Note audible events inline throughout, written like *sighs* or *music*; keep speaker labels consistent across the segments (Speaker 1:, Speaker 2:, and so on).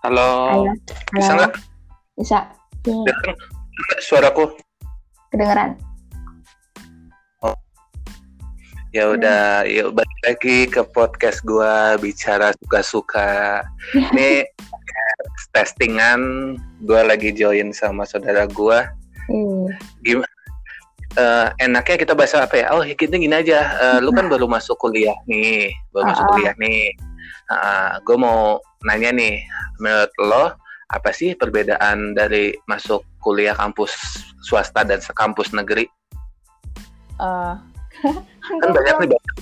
Speaker 1: Halo.
Speaker 2: Ayo.
Speaker 1: Bisa
Speaker 2: Halo.
Speaker 1: nggak?
Speaker 2: Bisa. Nih,
Speaker 1: Dengar suaraku?
Speaker 2: kedengeran.
Speaker 1: Ya udah, yuk balik lagi ke podcast gua bicara suka-suka. *laughs* Ini testingan, gua lagi join sama saudara gua.
Speaker 2: Iya.
Speaker 1: Gimana? Eh, enaknya kita bahas apa ya? Oh, kita gini aja. Eh, lu kan baru masuk kuliah nih, baru masuk
Speaker 2: Ah, ah.
Speaker 1: kuliah nih. Gue mau nanya nih, menurut lo apa sih perbedaan dari masuk kuliah kampus swasta dan sekampus negeri?
Speaker 2: Eh,
Speaker 1: kan banyak nih banyak,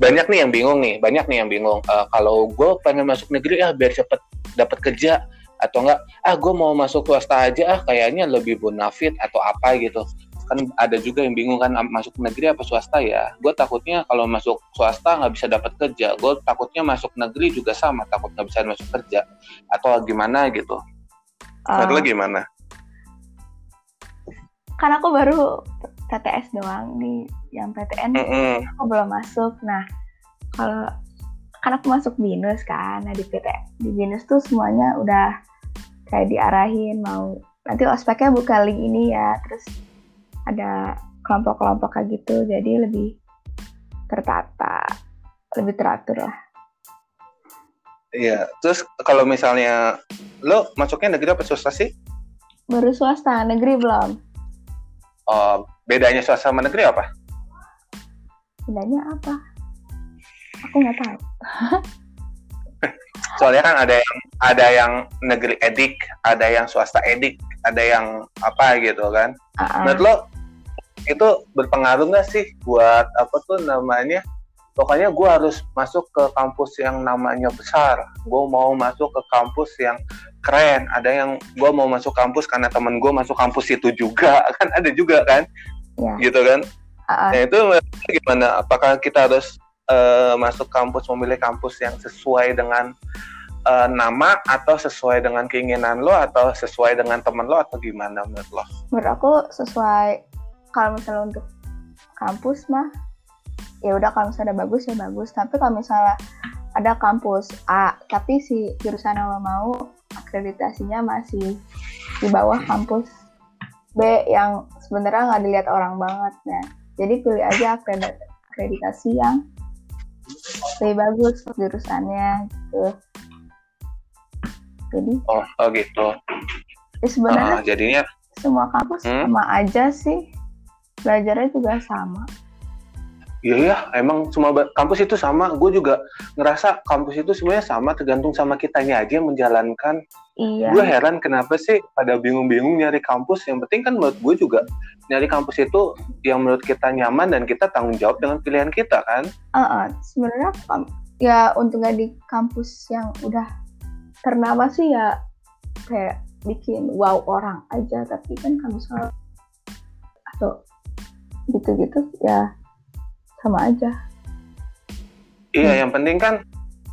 Speaker 1: banyak nih yang bingung nih banyak nih yang bingung. Eh, kalau gue pengen masuk negeri ah biar cepet dapat kerja atau enggak ah gue mau masuk swasta aja ah kayaknya lebih bonafit atau apa gitu kan ada juga yang bingung kan masuk negeri apa swasta ya? Gue takutnya kalau masuk swasta nggak bisa dapat kerja. Gue takutnya masuk negeri juga sama takut nggak bisa masuk kerja. Atau gimana gitu.
Speaker 2: Eh,
Speaker 1: Menurut lo gimana?
Speaker 2: Kan aku baru TTS doang di yang PTN
Speaker 1: Mm-mm.
Speaker 2: aku belum masuk. Nah, kalau kan aku masuk binus kan, nah di PT di binus tuh semuanya udah kayak diarahin mau nanti ospeknya buka link ini ya, terus ada kelompok-kelompok kayak gitu, jadi lebih tertata, lebih teratur lah.
Speaker 1: Iya, terus kalau misalnya lo masuknya negeri apa swasta sih?
Speaker 2: Baru swasta, negeri belum.
Speaker 1: Oh, bedanya swasta sama negeri apa?
Speaker 2: Bedanya apa? Aku nggak tahu. *laughs*
Speaker 1: Soalnya kan ada yang ada yang negeri edik, ada yang swasta edik, ada yang apa gitu kan.
Speaker 2: Ah, ah.
Speaker 1: Menurut lo itu berpengaruh nggak sih buat apa tuh namanya? Pokoknya gue harus masuk ke kampus yang namanya besar. Gue mau masuk ke kampus yang keren. Ada yang gue mau masuk kampus karena temen gue masuk kampus itu juga *laughs* kan ada juga kan,
Speaker 2: Ya.
Speaker 1: gitu kan?
Speaker 2: Ah.
Speaker 1: Nah itu gimana? Apakah kita harus eh, masuk kampus memilih kampus yang sesuai dengan eh, nama atau sesuai dengan keinginan lo atau sesuai dengan teman lo atau gimana menurut lo?
Speaker 2: menurut aku sesuai kalau misalnya untuk kampus mah ya udah kalau misalnya ada bagus ya bagus tapi kalau misalnya ada kampus A tapi si jurusan yang lo mau akreditasinya masih di bawah kampus B yang sebenarnya nggak dilihat orang banget ya jadi pilih aja akredit- akreditasi yang lebih bagus jurusannya gitu jadi
Speaker 1: Oh, oh gitu.
Speaker 2: ya sebenarnya
Speaker 1: Ah, jadinya
Speaker 2: semua kampus
Speaker 1: Hmm?
Speaker 2: sama aja sih belajarnya juga sama
Speaker 1: Iya ya, emang semua kampus itu sama. Gue juga ngerasa kampus itu sebenarnya sama, tergantung sama kitanya aja yang menjalankan.
Speaker 2: iya
Speaker 1: Gue heran kenapa sih pada bingung-bingung nyari kampus. Yang penting kan menurut gue juga nyari kampus itu yang menurut kita nyaman dan kita tanggung jawab dengan pilihan kita kan.
Speaker 2: Uh-uh, sebenarnya kam- ya untungnya di kampus yang udah ternama sih ya kayak bikin wow orang aja tapi kan misalnya atau gitu-gitu ya sama aja
Speaker 1: Iya,
Speaker 2: Hmm.
Speaker 1: yang penting kan,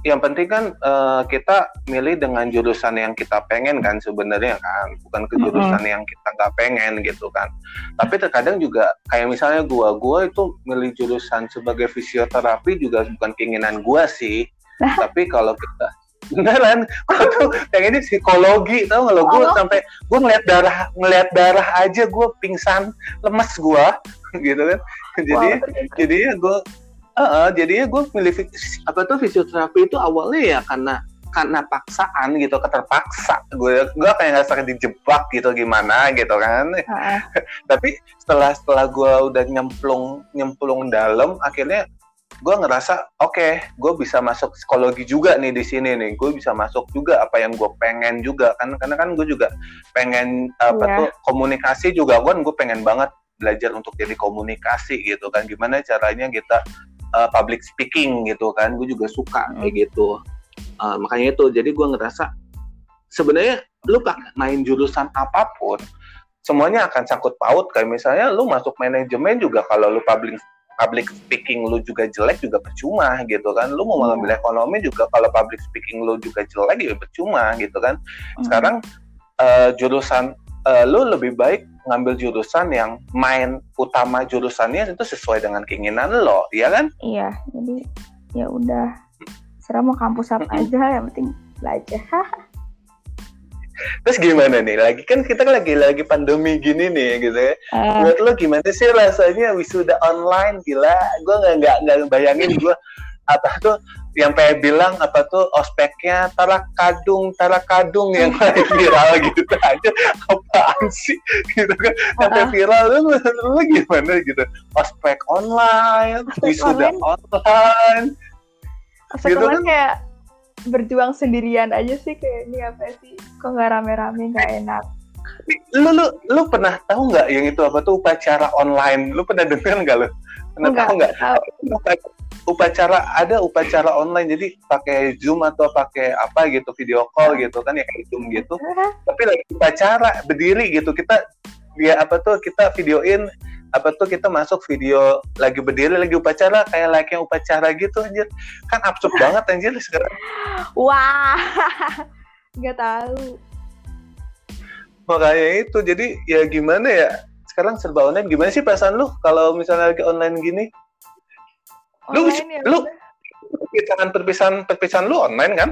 Speaker 1: yang penting kan eh, kita milih dengan jurusan yang kita pengen kan sebenarnya kan, bukan ke jurusan yang kita nggak pengen gitu kan. Tapi terkadang juga kayak misalnya gua, gua itu milih jurusan sebagai fisioterapi juga bukan keinginan gua sih. Tapi kalau kita beneran, gua tuh pengennya psikologi, tau nggak lo? Gue
Speaker 2: Oh.
Speaker 1: sampai gue ngeliat darah, ngeliat darah aja gue pingsan, lemes gua, *laughs* gitu kan. Jadi
Speaker 2: Wow,
Speaker 1: jadinya gue jadinya gue milih apa tuh fisioterapi itu awalnya ya karena karena paksaan gitu keterpaksa gue gue kayak ngerasa dijebak gitu gimana gitu kan
Speaker 2: Uh-uh. *laughs*
Speaker 1: tapi setelah setelah gue udah nyemplung nyemplung dalam akhirnya gue ngerasa oke gue bisa masuk psikologi juga nih di sini nih gue bisa masuk juga apa yang gue pengen juga kan karena kan gue juga pengen apa
Speaker 2: Iya.
Speaker 1: tuh komunikasi juga kan gue pengen banget belajar untuk jadi komunikasi gitu kan. Gimana caranya kita uh, public speaking gitu kan. Gue juga suka
Speaker 2: Hmm.
Speaker 1: kayak gitu. Uh, makanya itu. Jadi gue ngerasa sebenarnya lu pak main jurusan apa pun semuanya akan sangkut paut kayak misalnya lu masuk manajemen juga kalau lu public public speaking lu juga jelek juga percuma gitu kan. Lu mau
Speaker 2: Iya.
Speaker 1: mengambil ekonomi juga kalau public speaking lu juga jelek ya percuma gitu kan. Sekarang eh, jurusan eh, lu lebih baik ngambil jurusan yang main utama jurusannya itu sesuai dengan keinginan lo ya kan
Speaker 2: iya jadi ya udah serah mau kampus apa aja yang penting belajar *laughs*
Speaker 1: Terus gimana nih? Lagi kan kita lagi lagi pandemi gini nih gitu ya.
Speaker 2: uh,
Speaker 1: Menurut lo gimana sih rasanya wisuda online gila? Gue nggak nggak nggak bayangin gue apa tuh yang kayak bilang apa tuh ospeknya tarak kadung tarak kadung yang paling *laughs* viral gitu aja. Apaan sih? Gitu kan. Sampai viral lu, lu gimana? Gitu. Ospek online wisuda
Speaker 2: online.
Speaker 1: online.
Speaker 2: Ospek
Speaker 1: Gitu kan?
Speaker 2: kayak berjuang sendirian aja sih kayak ini apa sih? Kok nggak rame-rame nggak enak?
Speaker 1: Lu lu lu pernah tahu nggak yang itu apa tuh upacara online? Lu pernah dengar nggak lu? Pernah
Speaker 2: Enggak,
Speaker 1: tahu nggak upacara ada upacara online jadi pakai zoom atau pakai apa gitu video call gitu kan ya kayak zoom gitu. Tapi lagi upacara berdiri gitu kita dia apa tuh kita videoin apa tuh kita masuk video lagi berdiri lagi upacara kayak like yang upacara gitu anjir. Kan absurd *laughs* banget anjir sekarang.
Speaker 2: Wah nggak tahu.
Speaker 1: Makanya itu jadi ya gimana ya sekarang serba online gimana sih perasaan lu kalau misalnya lagi online gini Lu-
Speaker 2: Online ya
Speaker 1: lu- perpisahan perpisahan perpisahan lu online kan?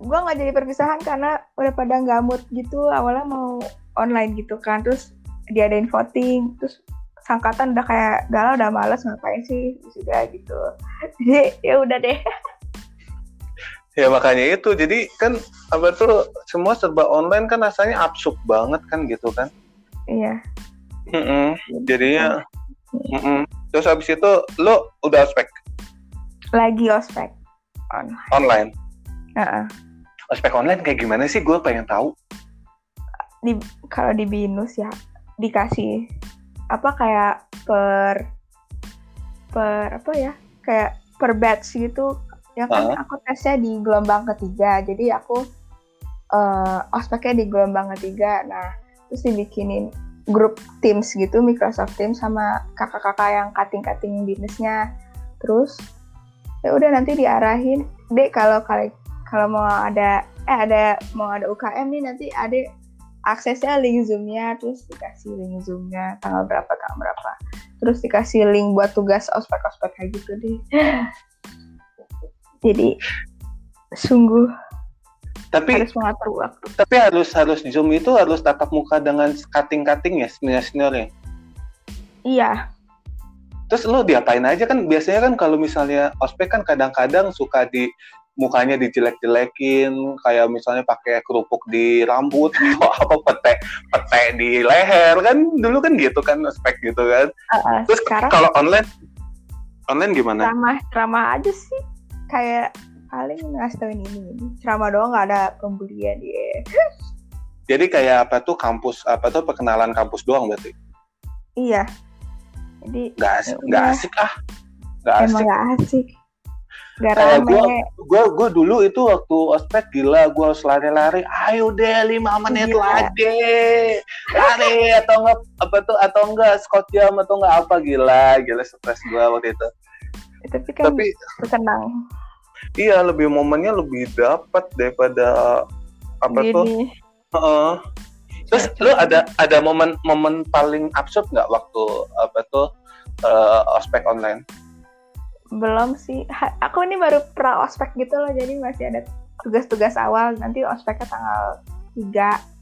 Speaker 2: Gua nggak jadi perpisahan karena udah pada mood gitu awalnya mau online gitu kan terus diadain voting terus sangkatan udah kayak galau udah males ngapain sih? Sudah gitu. *laughs* Jadi ya udah deh.
Speaker 1: Ya makanya itu. Jadi kan apa tuh semua serba online kan rasanya absurd banget kan gitu kan?
Speaker 2: Iya.
Speaker 1: Mm-mm. jadinya mm-mm. Terus habis itu lo udah ospek?
Speaker 2: Lagi ospek. Online.
Speaker 1: Online?
Speaker 2: Heeh.
Speaker 1: ospek online kayak gimana sih? Gue pengen tahu.
Speaker 2: Di kalau di binus ya dikasih apa kayak per per apa ya kayak per batch gitu. Ya kan aku tesnya di gelombang ketiga. Jadi aku eh ospeknya di gelombang ketiga. Nah terus dibikinin grup Teams gitu Microsoft Teams sama kakak-kakak yang cutting-cutting binusnya terus ya udah nanti diarahin. Dek kalau kali kalau mau ada eh ada mau ada UKM nih nanti ada aksesnya link zoomnya terus dikasih link zoomnya tanggal berapa tanggal berapa. Terus dikasih link buat tugas ospek ospek kayak gitu deh. *laughs* Jadi sungguh
Speaker 1: tapi
Speaker 2: harus mengatur waktu.
Speaker 1: tapi harus harus zoom itu harus tatap muka dengan cutting cutting ya senior seniornya
Speaker 2: iya.
Speaker 1: Terus lo diapain aja? Kan biasanya kan kalau misalnya ospek kan kadang-kadang suka di mukanya dijelek-jelekin kayak misalnya pakai kerupuk di rambut *laughs* atau apa pete pete di leher. Kan dulu kan gitu kan ospek gitu kan.
Speaker 2: Uh, uh,
Speaker 1: terus
Speaker 2: sekarang
Speaker 1: kalau online online gimana?
Speaker 2: Ceramah ceramah aja sih. Kayak paling ngasih ini ini. Ceramah doang nggak ada pembulian ya
Speaker 1: jadi kayak apa tuh kampus apa tuh perkenalan kampus doang berarti?
Speaker 2: Iya. Jadi
Speaker 1: nggak asik
Speaker 2: Ya
Speaker 1: nggak
Speaker 2: udah.
Speaker 1: asik ah nggak
Speaker 2: emang
Speaker 1: asik.
Speaker 2: nggak asik. Nggak rame.
Speaker 1: gue gue dulu itu waktu ospek gila gue harus lari-lari ayo deh lima menit
Speaker 2: Gila.
Speaker 1: lagi. Lari atau enggak apa tuh atau enggak scott jam atau enggak apa gila gila stres gue waktu itu.
Speaker 2: Tapi kan
Speaker 1: tapi
Speaker 2: terkenang
Speaker 1: iya lebih momennya lebih dapat daripada apa tuh?
Speaker 2: Gini.
Speaker 1: Heeh. terus lu ada ada momen momen paling absurd nggak waktu apa tuh eh, ospek online?
Speaker 2: Belum sih. Ha- aku ini baru pra ospek gitu loh jadi masih ada tugas-tugas awal. Nanti ospeknya tanggal 3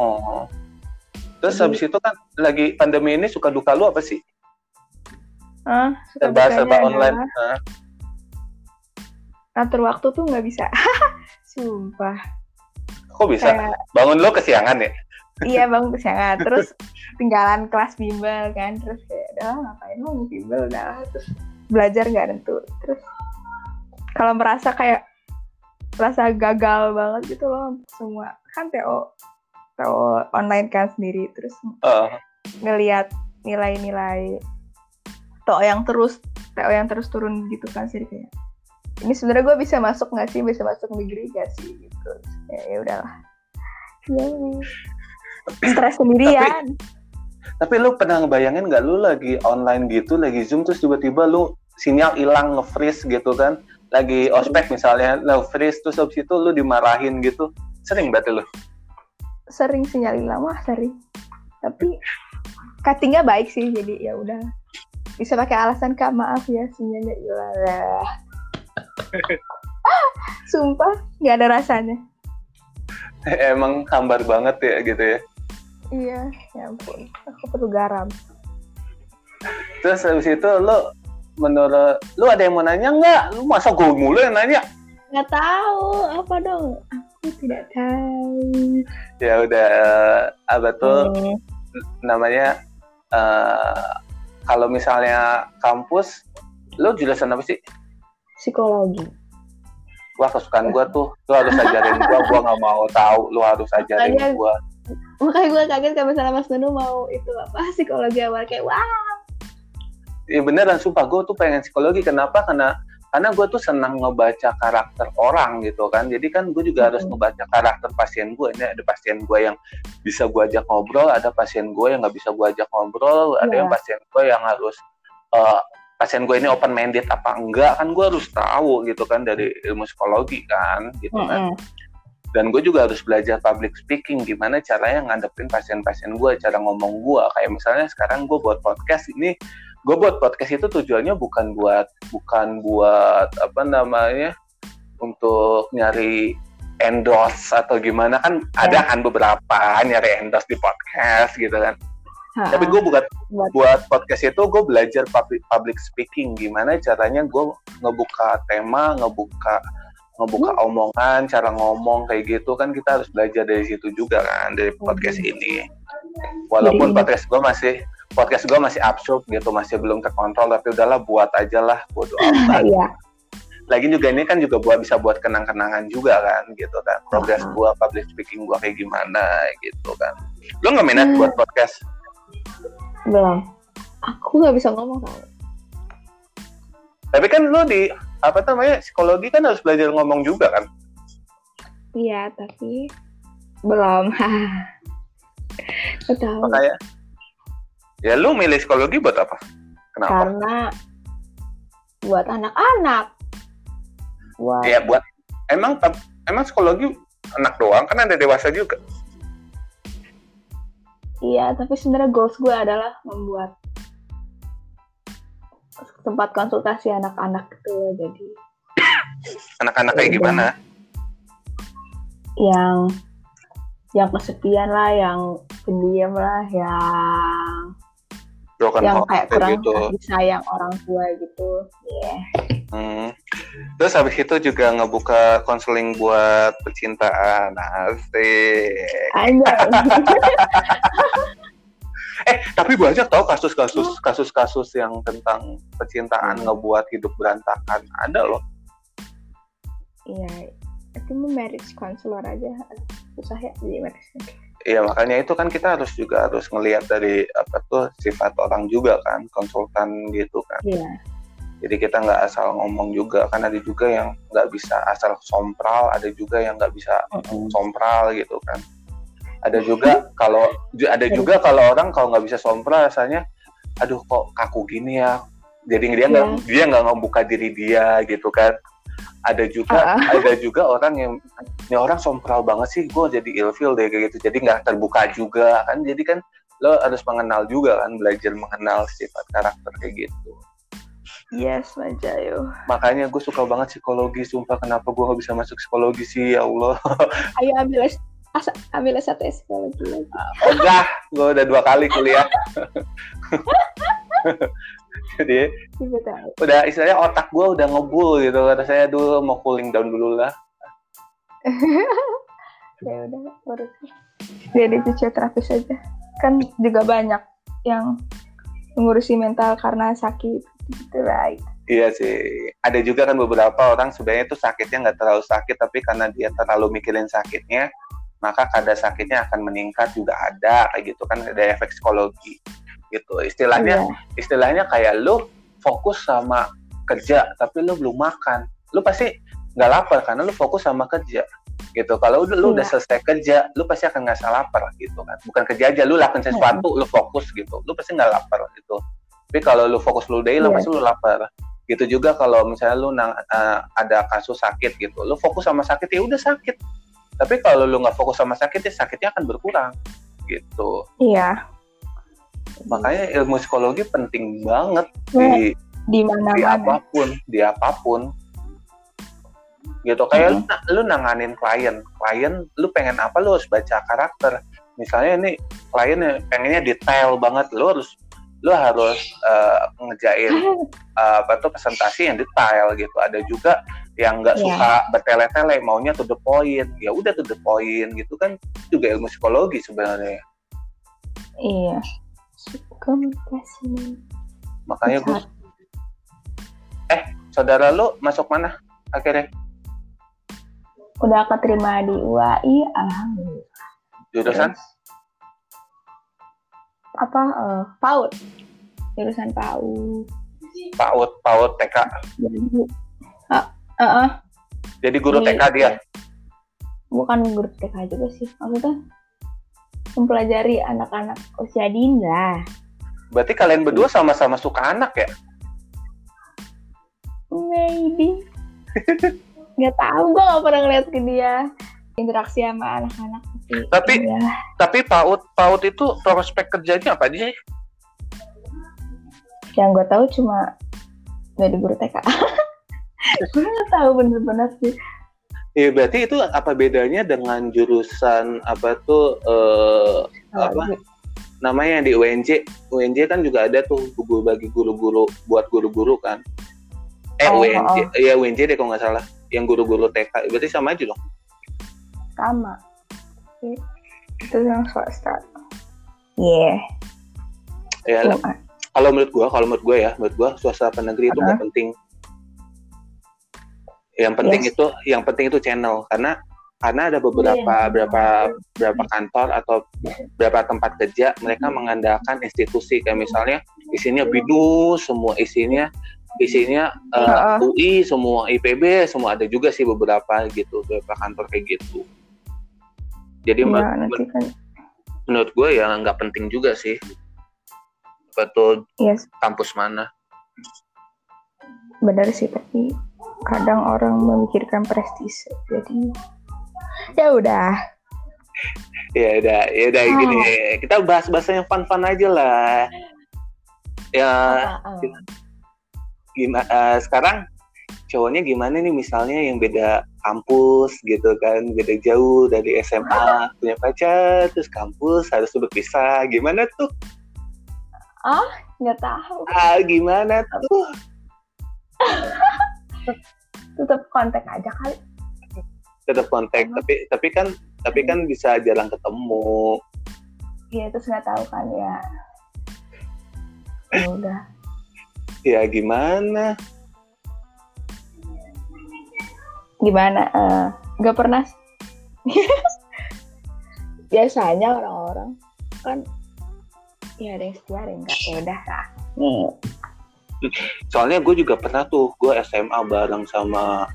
Speaker 1: oh. Terus
Speaker 2: Jadi-
Speaker 1: habis itu kan lagi pandemi ini suka duka lu apa sih?
Speaker 2: Ah suka
Speaker 1: serba serba online?
Speaker 2: Adalah. Ngatur waktu tuh nggak bisa. *laughs* Sumpah.
Speaker 1: Kok bisa?
Speaker 2: Kayak
Speaker 1: bangun lo kesiangan ya?
Speaker 2: Iya *laughs* bang kesiangan. Terus tinggalan kelas bimbel kan. Terus kayak udah ngapain mau bimbel? Udah lah. terus belajar nggak tentu terus kalau merasa kayak merasa gagal banget gitu loh semua kan TO TO online kan sendiri. Terus
Speaker 1: Eh,
Speaker 2: ngelihat nilai-nilai TO yang terus TO yang terus turun gitu kan sih kayak ini sebenarnya gue bisa masuk nggak sih? Bisa masuk negeri gak sih? Gitu. Ya ya udahlah. Ya stres sendirian.
Speaker 1: Tapi lu pernah ngebayangin nggak lu lagi online gitu lagi zoom terus tiba-tiba lu sinyal hilang nge-freeze gitu kan? Lagi ospek misalnya nge-freeze terus habis itu lu dimarahin gitu. Sering berarti lu?
Speaker 2: Sering sinyal hilang wah sering. Tapi cuttingnya baik sih jadi ya udah. Bisa pakai alasan kak maaf ya sinyalnya hilang *laughs* Sumpah, nggak ada rasanya.
Speaker 1: Emang hambar banget ya gitu ya.
Speaker 2: Iya, ya ampun. Aku perlu garam.
Speaker 1: Terus habis itu lo menurut lu ada yang mau nanya nggak? Lu masa gue mulu yang nanya?
Speaker 2: Nggak tahu, apa dong? Aku tidak tahu.
Speaker 1: Ya udah eh, apa tuh
Speaker 2: Hmm,
Speaker 1: namanya eh kalau misalnya kampus lu jurusan apa sih?
Speaker 2: Psikologi.
Speaker 1: Wah kesukaan gua tuh, lu harus ajarin gua, gua nggak mau tahu, lu harus ajarin
Speaker 2: Makanya-
Speaker 1: gua.
Speaker 2: Makanya gue kaget kalau misalnya Mas Nunu mau itu apa *laughs* psikologi awal kayak wah.
Speaker 1: Iya beneran sumpah gue tuh pengen psikologi kenapa karena karena gue tuh senang ngebaca karakter orang gitu kan jadi kan gue juga harus ngebaca karakter pasien gue ini ada pasien gue yang bisa gue ajak ngobrol ada pasien gue yang nggak bisa gue ajak ngobrol ada
Speaker 2: Iya.
Speaker 1: yang pasien gue yang harus eh, pasien gue ini open minded apa enggak kan gue harus tahu gitu kan dari ilmu psikologi kan gitu kan.
Speaker 2: Mm-mm.
Speaker 1: dan gue juga harus belajar public speaking gimana caranya ngadepin pasien-pasien gue cara ngomong gue kayak misalnya sekarang gue buat podcast ini gue buat podcast itu tujuannya bukan buat bukan buat apa namanya untuk nyari endorse atau gimana. Kan ada kan beberapa nyari endorse di podcast gitu kan
Speaker 2: Ha-ha.
Speaker 1: tapi gue buat
Speaker 2: Buat-
Speaker 1: buat podcast itu gue belajar public public speaking. Gimana caranya gue ngebuka tema ngebuka ngebuka omongan cara ngomong kayak gitu. Kan kita harus belajar dari situ juga kan dari podcast ini. Walaupun
Speaker 2: Jadi-
Speaker 1: podcast gue masih podcast gue masih absurd gitu masih belum terkontrol. Tapi udahlah buat aja lah bodo *laughs* amat.
Speaker 2: Iya.
Speaker 1: lagi juga ini kan juga buat bisa buat kenang-kenangan juga kan gitu kan. Progres gua public speaking gua kayak gimana gitu kan. Lo nggak minat
Speaker 2: Hmm.
Speaker 1: buat podcast
Speaker 2: Belum. Aku nggak bisa ngomong kan.
Speaker 1: tapi kan lo di apa namanya psikologi kan harus belajar ngomong juga kan
Speaker 2: Iya, tapi belum. Gak tahu.
Speaker 1: makanya ya lu milih psikologi buat apa kenapa
Speaker 2: Karena buat anak-anak. Buat
Speaker 1: ya buat emang emang psikologi anak doang kan ada dewasa juga
Speaker 2: Iya, tapi sebenarnya goals gue adalah membuat tempat konsultasi anak-anak gitu loh. Jadi *coughs*
Speaker 1: anak-anak kayak
Speaker 2: Iya.
Speaker 1: gimana
Speaker 2: yang yang kesepian lah, yang pendiam lah, yang
Speaker 1: broken
Speaker 2: yang kayak kurang
Speaker 1: gitu
Speaker 2: kasih sayang orang tua gitu. Iya.
Speaker 1: Hmm. Terus habis itu juga ngebuka konseling buat percintaan. Asik. *laughs* Eh, tapi banyak tau kasus-kasus kasus-kasus yang tentang percintaan ngebuat hidup berantakan. Ada loh.
Speaker 2: Iya. Itu mau marriage counselor aja. Susah ya jadi marriage
Speaker 1: Iya, makanya itu kan kita harus juga harus ngelihat dari apa tuh sifat orang juga kan, konsultan gitu kan.
Speaker 2: Iya.
Speaker 1: Jadi kita nggak asal ngomong juga, kan ada juga yang nggak bisa asal sompral, ada juga yang nggak bisa sompral gitu kan. Ada juga kalau ada juga kalau orang kalau nggak bisa sompral rasanya, aduh kok kaku gini ya. Jadi dia nggak dia nggak ngebuka diri dia gitu kan. Ada juga
Speaker 2: Ah.
Speaker 1: ada juga orang yang ini orang sompral banget sih, gue jadi ilfeel deh kayak gitu. Jadi nggak terbuka juga kan. Jadi kan lo harus mengenal juga kan, belajar mengenal sifat karakter kayak gitu
Speaker 2: Yes, Majayo.
Speaker 1: makanya gue suka banget psikologi sumpah kenapa gue bisa masuk psikologi sih ya Allah *laughs*
Speaker 2: Ayo ambil S asa- ambil S1 psikologi lagi.
Speaker 1: enggak gue udah dua kali kuliah *laughs* jadi
Speaker 2: tahu.
Speaker 1: udah istilahnya otak gue udah ngebul gitu kata saya dulu mau cooling down dulu lah *laughs*
Speaker 2: Ya udah, urus. Jadi fisioterapis aja. Kan juga banyak yang mengurusi mental karena sakit gitu, right?
Speaker 1: iya sih. Ada juga kan beberapa orang sebenarnya itu sakitnya nggak terlalu sakit tapi karena dia terlalu mikirin sakitnya maka kadar sakitnya akan meningkat juga ada kayak gitu kan ada efek psikologi gitu. Istilahnya
Speaker 2: Iya.
Speaker 1: istilahnya kayak lu fokus sama kerja tapi lu belum makan. Lu pasti nggak lapar karena lu fokus sama kerja gitu. Kalau udah lu
Speaker 2: Iya.
Speaker 1: udah selesai kerja lu pasti akan nggak lapar gitu kan. Bukan kerja aja lu lakukan sesuatu lu fokus gitu. Lu pasti nggak lapar gitu tapi kalau lu fokus lu daily
Speaker 2: Iya.
Speaker 1: pasti lu lapar. Gitu juga kalau misalnya lu nang, eh, ada kasus sakit gitu lu fokus sama sakit ya udah sakit. Tapi kalau lu nggak fokus sama sakit ya sakitnya akan berkurang gitu.
Speaker 2: Iya.
Speaker 1: makanya ilmu psikologi penting banget
Speaker 2: Ya,
Speaker 1: di
Speaker 2: Di
Speaker 1: di
Speaker 2: mana-mana.
Speaker 1: apa pun di apa pun. Gitu kayak lu, lu nanganin klien. Klien lu pengen apa lu harus baca karakter. Misalnya ini klien pengennya detail banget lu harus lu harus uh, ngejain uh, *laughs* apa tuh presentasi yang detail gitu. Ada juga yang nggak yeah. suka bertele-tele maunya to the point. Ya udah to the point gitu kan juga ilmu psikologi sebenarnya.
Speaker 2: Iya. Komunikasi
Speaker 1: makanya gue eh saudara lu masuk mana akhirnya?
Speaker 2: Udah keterima di UAI alhamdulillah.
Speaker 1: Jurusan
Speaker 2: apa uh, PAUD. Jurusan PAUD.
Speaker 1: PAUD PAUD TK
Speaker 2: jadi uh, uh, uh.
Speaker 1: jadi guru TK dia?
Speaker 2: Bukan guru TK juga sih. Maksudnya mempelajari anak-anak usia dini lah.
Speaker 1: Berarti kalian berdua sama-sama suka anak ya?
Speaker 2: Maybe. *laughs* Nggak tahu gue gak pernah ngeliat ke dia interaksi sama anak-anak.
Speaker 1: Tapi ya. tapi PAUD PAUD itu prospek kerjanya apa aja
Speaker 2: yang gue tahu cuma jadi guru TK *laughs* gue nggak tahu bener-bener sih.
Speaker 1: Iya berarti itu apa bedanya dengan jurusan apa tuh uh, oh, apa? iya. namanya yang di UNJ UNJ kan juga ada tuh guru bagi guru-guru buat guru-guru kan. Eh oh, UNJ oh. ya UNJ deh kalau nggak salah. Yang guru-guru TK berarti sama aja dong
Speaker 2: sama. Itu yang swasta iya
Speaker 1: yeah. ya kalau menurut gua kalau menurut gua ya menurut gua swasta apa negeri itu nggak penting. Yang penting yes. itu yang penting itu channel. Karena karena ada beberapa yeah. beberapa beberapa kantor atau beberapa tempat kerja mereka mengandalkan institusi. Kayak misalnya isinya bidu semua isinya isinya uh, uh. UI semua IPB semua ada juga sih beberapa gitu beberapa kantor kayak gitu jadi ya, nanti kan. menurut gue ya nggak penting juga sih betul yes. kampus mana
Speaker 2: benar sih tapi kadang orang memikirkan prestis jadi ya udah
Speaker 1: ya udah ya udah oh. gini kita bahas bahasa yang fun fun aja lah ya oh, oh. gimana uh, sekarang cowoknya gimana nih misalnya yang beda kampus gitu kan beda jauh dari SMA punya pacar terus kampus harus berpisah gimana tuh?
Speaker 2: Ah nggak tahu.
Speaker 1: Ah gimana tuh? *laughs*
Speaker 2: Tetap kontak aja kali.
Speaker 1: Tetap kontak tapi tapi kan tapi kan bisa jarang ketemu.
Speaker 2: Iya terus nggak tahu kan ya. *laughs* Ya udah.
Speaker 1: Ya gimana
Speaker 2: gimana? Uh, nggak pernah *laughs* biasanya orang-orang kan ya ada yang setia ada yang enggak ya udah lah nih.
Speaker 1: Soalnya gue juga pernah tuh gue SMA bareng sama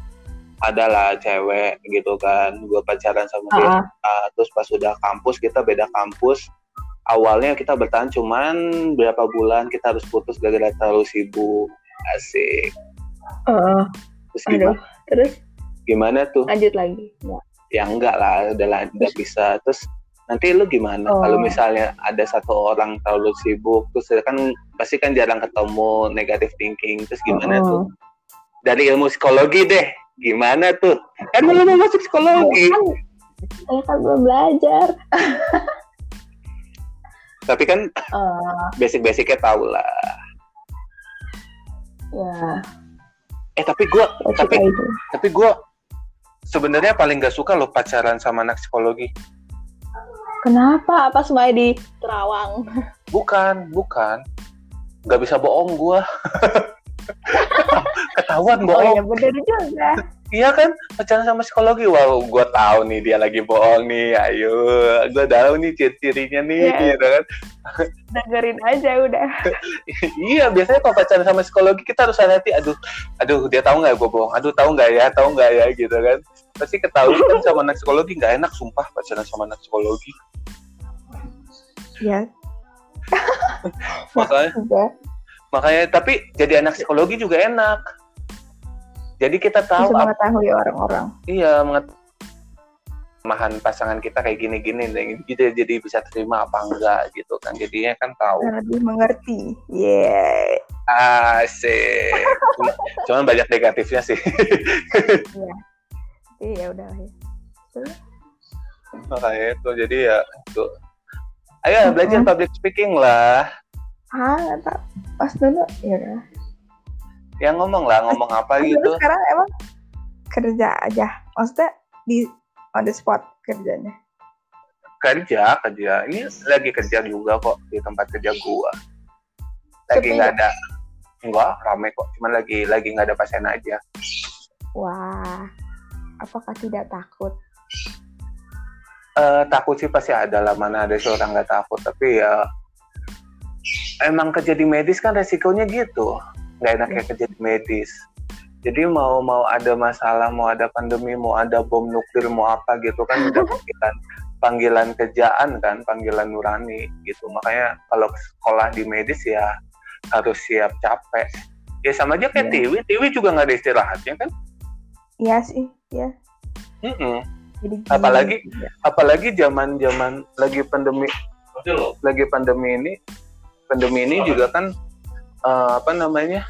Speaker 1: adalah cewek gitu kan. Gue pacaran sama uh -huh. dia uh, terus pas sudah kampus kita beda kampus. Awalnya kita bertahan cuman berapa bulan kita harus putus gara-gara terlalu sibuk. Asik.
Speaker 2: Uh, terus gimana? Aduh, terus
Speaker 1: gimana tuh?
Speaker 2: Lanjut lagi. Ya,
Speaker 1: ya enggak lah udah lah enggak bisa. Terus nanti lu gimana? Oh. kalau misalnya ada satu orang terlalu sibuk terus kan pasti kan jarang ketemu negatif thinking terus gimana oh. tuh? Dari ilmu psikologi deh gimana tuh? Kan lu mau masuk psikologi.
Speaker 2: Kan, saya kan belum belajar. *laughs*
Speaker 1: Tapi kan uh, basic-basicnya tahu lah.
Speaker 2: Ya.
Speaker 1: Eh tapi gue tapi tapi gue sebenarnya paling gak suka lo pacaran sama anak psikologi.
Speaker 2: Kenapa? Apa semuanya di Terawang?
Speaker 1: Bukan, bukan. Gak bisa bohong gue. *laughs* *laughs* Ketahuan bohong. Oh
Speaker 2: iya bener juga.
Speaker 1: iya kan? Pacaran sama psikologi. Wow gue tahu nih dia lagi bohong nih. Ayo gue tahu nih ciri-cirinya nih yeah. gitu kan. *laughs*
Speaker 2: Dengerin aja udah.
Speaker 1: Iya biasanya kalau pacaran sama psikologi kita harus hati aduh aduh dia tahu nggak gue bohong? Aduh tahu nggak ya? Tahu nggak ya? Gitu kan. Pasti ketahuan kan sama anak psikologi. Nggak enak sumpah pacaran sama anak psikologi.
Speaker 2: Ya
Speaker 1: makanya makanya tapi jadi anak psikologi juga enak. Jadi kita tahu
Speaker 2: Bisa mengetahui orang-orang.
Speaker 1: Iya, mengetahui mahan pasangan kita kayak gini-gini gitu jadi bisa terima apa enggak gitu kan. Jadinya kan tahu.
Speaker 2: Lebih mengerti. Yeah
Speaker 1: asik. *laughs* Cuman banyak negatifnya sih.
Speaker 2: Iya. Iya udah ya.
Speaker 1: Makanya itu jadi ya itu. Ayo belajar public speaking lah
Speaker 2: ah nggak tahu pas dulu ya udah.
Speaker 1: Ya ngomong lah ngomong apa
Speaker 2: Pas
Speaker 1: gitu.
Speaker 2: sekarang emang kerja aja. Maksudnya di on the spot kerjanya.
Speaker 1: Kerja kerja. Ini lagi kerja juga kok di tempat kerja gua. Lagi nggak ada enggak rame kok. Cuman lagi lagi nggak ada pasien aja.
Speaker 2: Wah apakah tidak takut?
Speaker 1: Eh, takut sih pasti ada lah. Mana ada seorang nggak takut. Tapi ya emang kerja di medis kan resikonya gitu. Nggak enak kayak kerja di medis. Jadi mau mau ada masalah mau ada pandemi mau ada bom nuklir mau apa gitu kan *laughs* udah panggilan panggilan kerjaan kan panggilan nurani gitu. Makanya kalau sekolah di medis ya harus siap capek. Ya sama aja kayak
Speaker 2: Iya.
Speaker 1: Tiwi Tiwi juga nggak ada istirahatnya kan?
Speaker 2: Iya sih ya
Speaker 1: Mm-mm.
Speaker 2: jadi
Speaker 1: Apalagi-
Speaker 2: gini.
Speaker 1: apalagi zaman zaman lagi pandemi lagi pandemi ini pandemi ini juga kan eh, apa namanya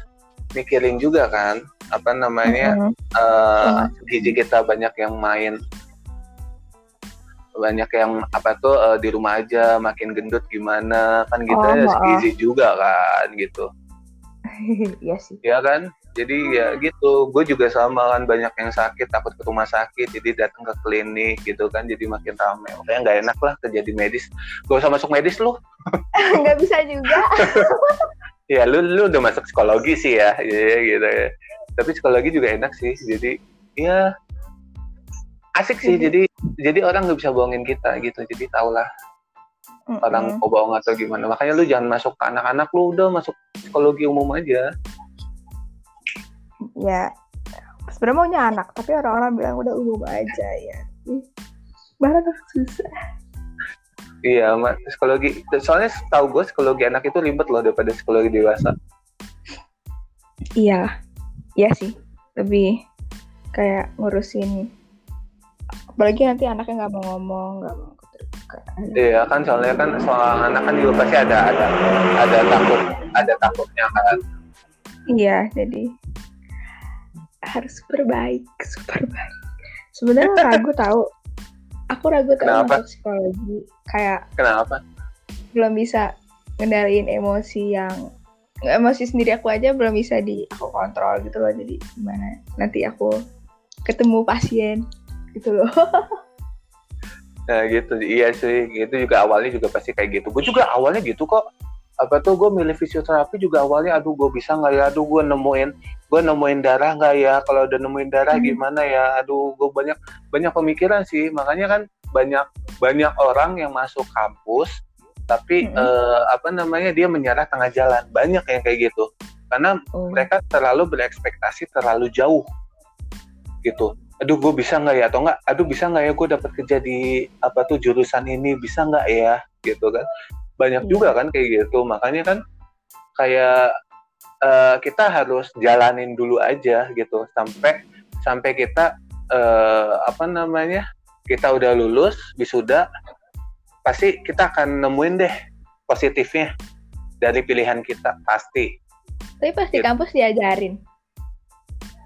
Speaker 1: mikirin juga kan apa namanya
Speaker 2: Mm-mm.
Speaker 1: eh gizi kita banyak yang main banyak yang apa tuh eh, di rumah aja makin gendut gimana kan gitu
Speaker 2: Oh,
Speaker 1: ya
Speaker 2: oh.
Speaker 1: gizi juga kan gitu *laughs*
Speaker 2: iya sih.
Speaker 1: Ya kan? Jadi ya gitu. Gue juga sama kan banyak yang sakit takut ke rumah sakit. Jadi datang ke klinik gitu kan jadi makin rame. Makanya nggak enak lah kerja di medis. Gak usah masuk medis lu. *laughs*
Speaker 2: Nggak bisa juga. *laughs*
Speaker 1: Ya lu lu udah masuk psikologi sih ya. Ya gitu ya. Tapi psikologi juga enak sih. Jadi ya asik sih.
Speaker 2: Mhm.
Speaker 1: jadi jadi orang nggak bisa bohongin kita gitu. Jadi tau lah orang
Speaker 2: Mm-mm.
Speaker 1: mau bohong atau gimana. Makanya lu jangan masuk ke anak-anak lu udah masuk psikologi umum aja.
Speaker 2: Ya sebenarnya maunya anak tapi orang-orang bilang udah umum aja ya. Barang susah.
Speaker 1: Iya psikologi soalnya tahu gue psikologi anak itu ribet loh daripada psikologi dewasa.
Speaker 2: Iya iya sih. Lebih kayak ngurusin apalagi nanti anaknya nggak mau ngomong nggak mau
Speaker 1: iya kan soalnya kan soal anak kan juga pasti ada ada ada takut ada takutnya kan.
Speaker 2: Iya jadi harus super baik super baik. Sebenarnya ragu *laughs* tahu. Aku ragu tahu
Speaker 1: Kenapa?
Speaker 2: masuk psikologi. Kayak
Speaker 1: kenapa?
Speaker 2: belum bisa ngendaliin emosi yang emosi sendiri aku aja belum bisa di aku kontrol gitu loh. Jadi gimana? Nanti aku ketemu pasien gitu loh *laughs*
Speaker 1: Nah gitu, iya sih, gitu juga awalnya juga pasti kayak gitu. Gue juga awalnya gitu kok. Apa tuh gue milih fisioterapi juga awalnya, aduh gue bisa nggak ya, aduh gue nemuin, gue nemuin darah nggak ya, kalau udah nemuin darah
Speaker 2: Hmm.
Speaker 1: gimana ya, aduh gue banyak banyak pemikiran sih, makanya kan banyak banyak orang yang masuk kampus, tapi
Speaker 2: Hmm.
Speaker 1: eh, apa namanya dia menyerah tengah jalan, banyak yang kayak gitu, karena
Speaker 2: Oh.
Speaker 1: mereka terlalu berekspektasi terlalu jauh gitu aduh gue bisa nggak ya? Atau nggak aduh bisa nggak ya gue dapat kerja di apa tuh jurusan ini? Bisa nggak ya? Gitu kan. Banyak
Speaker 2: Iya.
Speaker 1: juga kan kayak gitu. Makanya kan kayak eh, kita harus jalanin dulu aja gitu. Sampai sampai kita eh, apa namanya kita udah lulus wisuda pasti kita akan nemuin deh positifnya dari pilihan kita pasti.
Speaker 2: Tapi pas di
Speaker 1: Gitu.
Speaker 2: kampus diajarin?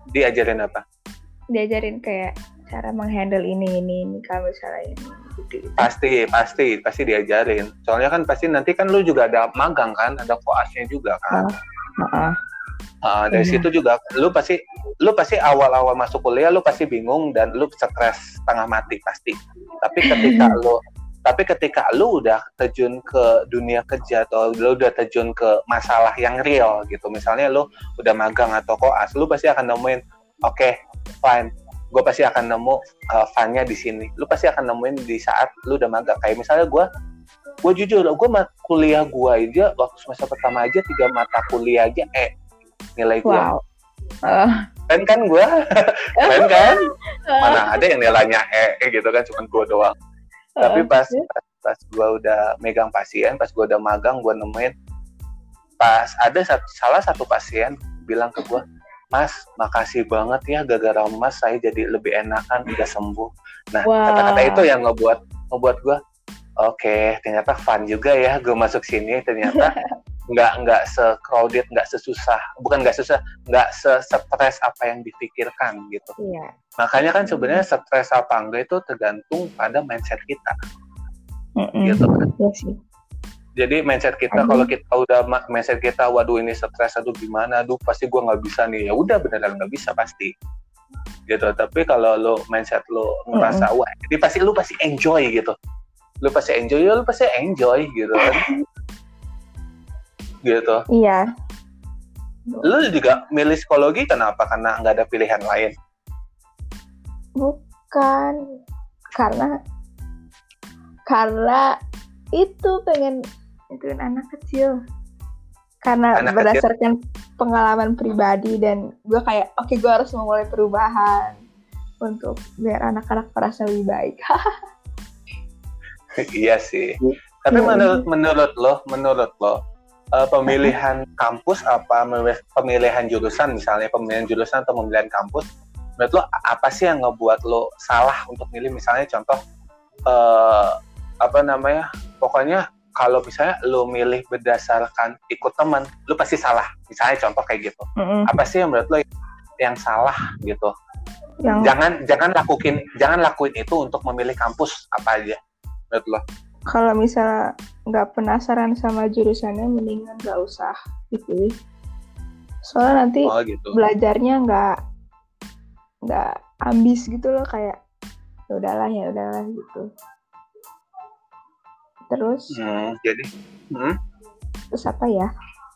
Speaker 1: Diajarin apa
Speaker 2: diajarin kayak cara menghandle ini ini ini kalau misalnya ini gitu, gitu.
Speaker 1: pasti pasti pasti diajarin soalnya kan pasti nanti kan lu juga ada magang kan ada koasnya juga kan
Speaker 2: Heeh.
Speaker 1: Ah, dari
Speaker 2: Iya.
Speaker 1: situ juga lu pasti lu pasti awal-awal masuk kuliah lu pasti bingung dan lu stres setengah mati pasti tapi ketika *laughs* lu tapi ketika lu udah terjun ke dunia kerja atau lu udah terjun ke masalah yang real gitu misalnya lu udah magang atau koas lu pasti akan nemuin oke fine. Gue pasti akan nemu uh, fun-nya di sini. Lu pasti akan nemuin di saat lu udah magang. Kayak misalnya gue gue jujur gue kuliah gue aja waktu semester pertama aja tiga mata kuliah aja eh nilai gue
Speaker 2: wow. Eh,
Speaker 1: keren kan gue *laughs* keren kan? *laughs* Mana ada yang nilainya E gitu kan cuman gue doang. Tapi
Speaker 2: eh,
Speaker 1: pas pas, pas gue udah megang pasien pas gue udah magang gue nemuin pas ada satu, salah satu pasien bilang ke gue Mas, makasih banget ya gara-gara Mas saya jadi lebih enakan udah sembuh. Nah,
Speaker 2: Wah.
Speaker 1: kata-kata itu yang ngebuat ngebuat gue oke, ternyata fun juga ya gue masuk sini ternyata *laughs* nggak nggak se-crowded, nggak sesusah, bukan nggak susah, nggak se-stres apa yang dipikirkan gitu.
Speaker 2: Iya.
Speaker 1: Makanya kan sebenarnya stres apa enggak itu tergantung pada mindset kita,
Speaker 2: Mm-mm.
Speaker 1: gitu kan.
Speaker 2: Iya sih.
Speaker 1: Jadi mindset kita kalau kita udah mindset kita, waduh ini stres, aduh gimana, aduh pasti gua nggak bisa nih, ya udah beneran nggak bisa pasti, gitu. Tapi kalau lo mindset lo ngerasa wah, jadi pasti lu pasti enjoy gitu, lu pasti enjoy, ya lu pasti enjoy gitu kan, gitu.
Speaker 2: Iya.
Speaker 1: Lu juga milih psikologi kenapa? Karena nggak ada pilihan lain.
Speaker 2: Bukan karena karena itu pengen itu anak kecil. Karena
Speaker 1: Anak
Speaker 2: berdasarkan pengalaman pribadi dan gue kayak oke gue harus memulai perubahan untuk biar anak-anak merasa lebih baik. *laughs*
Speaker 1: iya sih. Tapi
Speaker 2: Iya.
Speaker 1: menurut menurut lo, menurut lo eh, pemilihan kampus apa pemilihan jurusan misalnya pemilihan jurusan atau pemilihan kampus menurut lo apa sih yang ngebuat lo salah untuk milih misalnya contoh eh, apa namanya pokoknya kalau misalnya lo milih berdasarkan ikut teman lo pasti salah. Misalnya contoh kayak gitu.
Speaker 2: Mm-mm.
Speaker 1: apa sih yang menurut lo yang salah gitu?
Speaker 2: Yang
Speaker 1: jangan jangan lakuin jangan lakuin itu untuk memilih kampus apa aja menurut lo
Speaker 2: kalau misalnya nggak penasaran sama jurusannya mendingan nggak usah dipilih. Soalnya nanti
Speaker 1: oh gitu.
Speaker 2: belajarnya nggak nggak ambis gitu loh kayak ya udahlah ya udahlah gitu terus
Speaker 1: Hmm, jadi hmm,
Speaker 2: terus apa ya?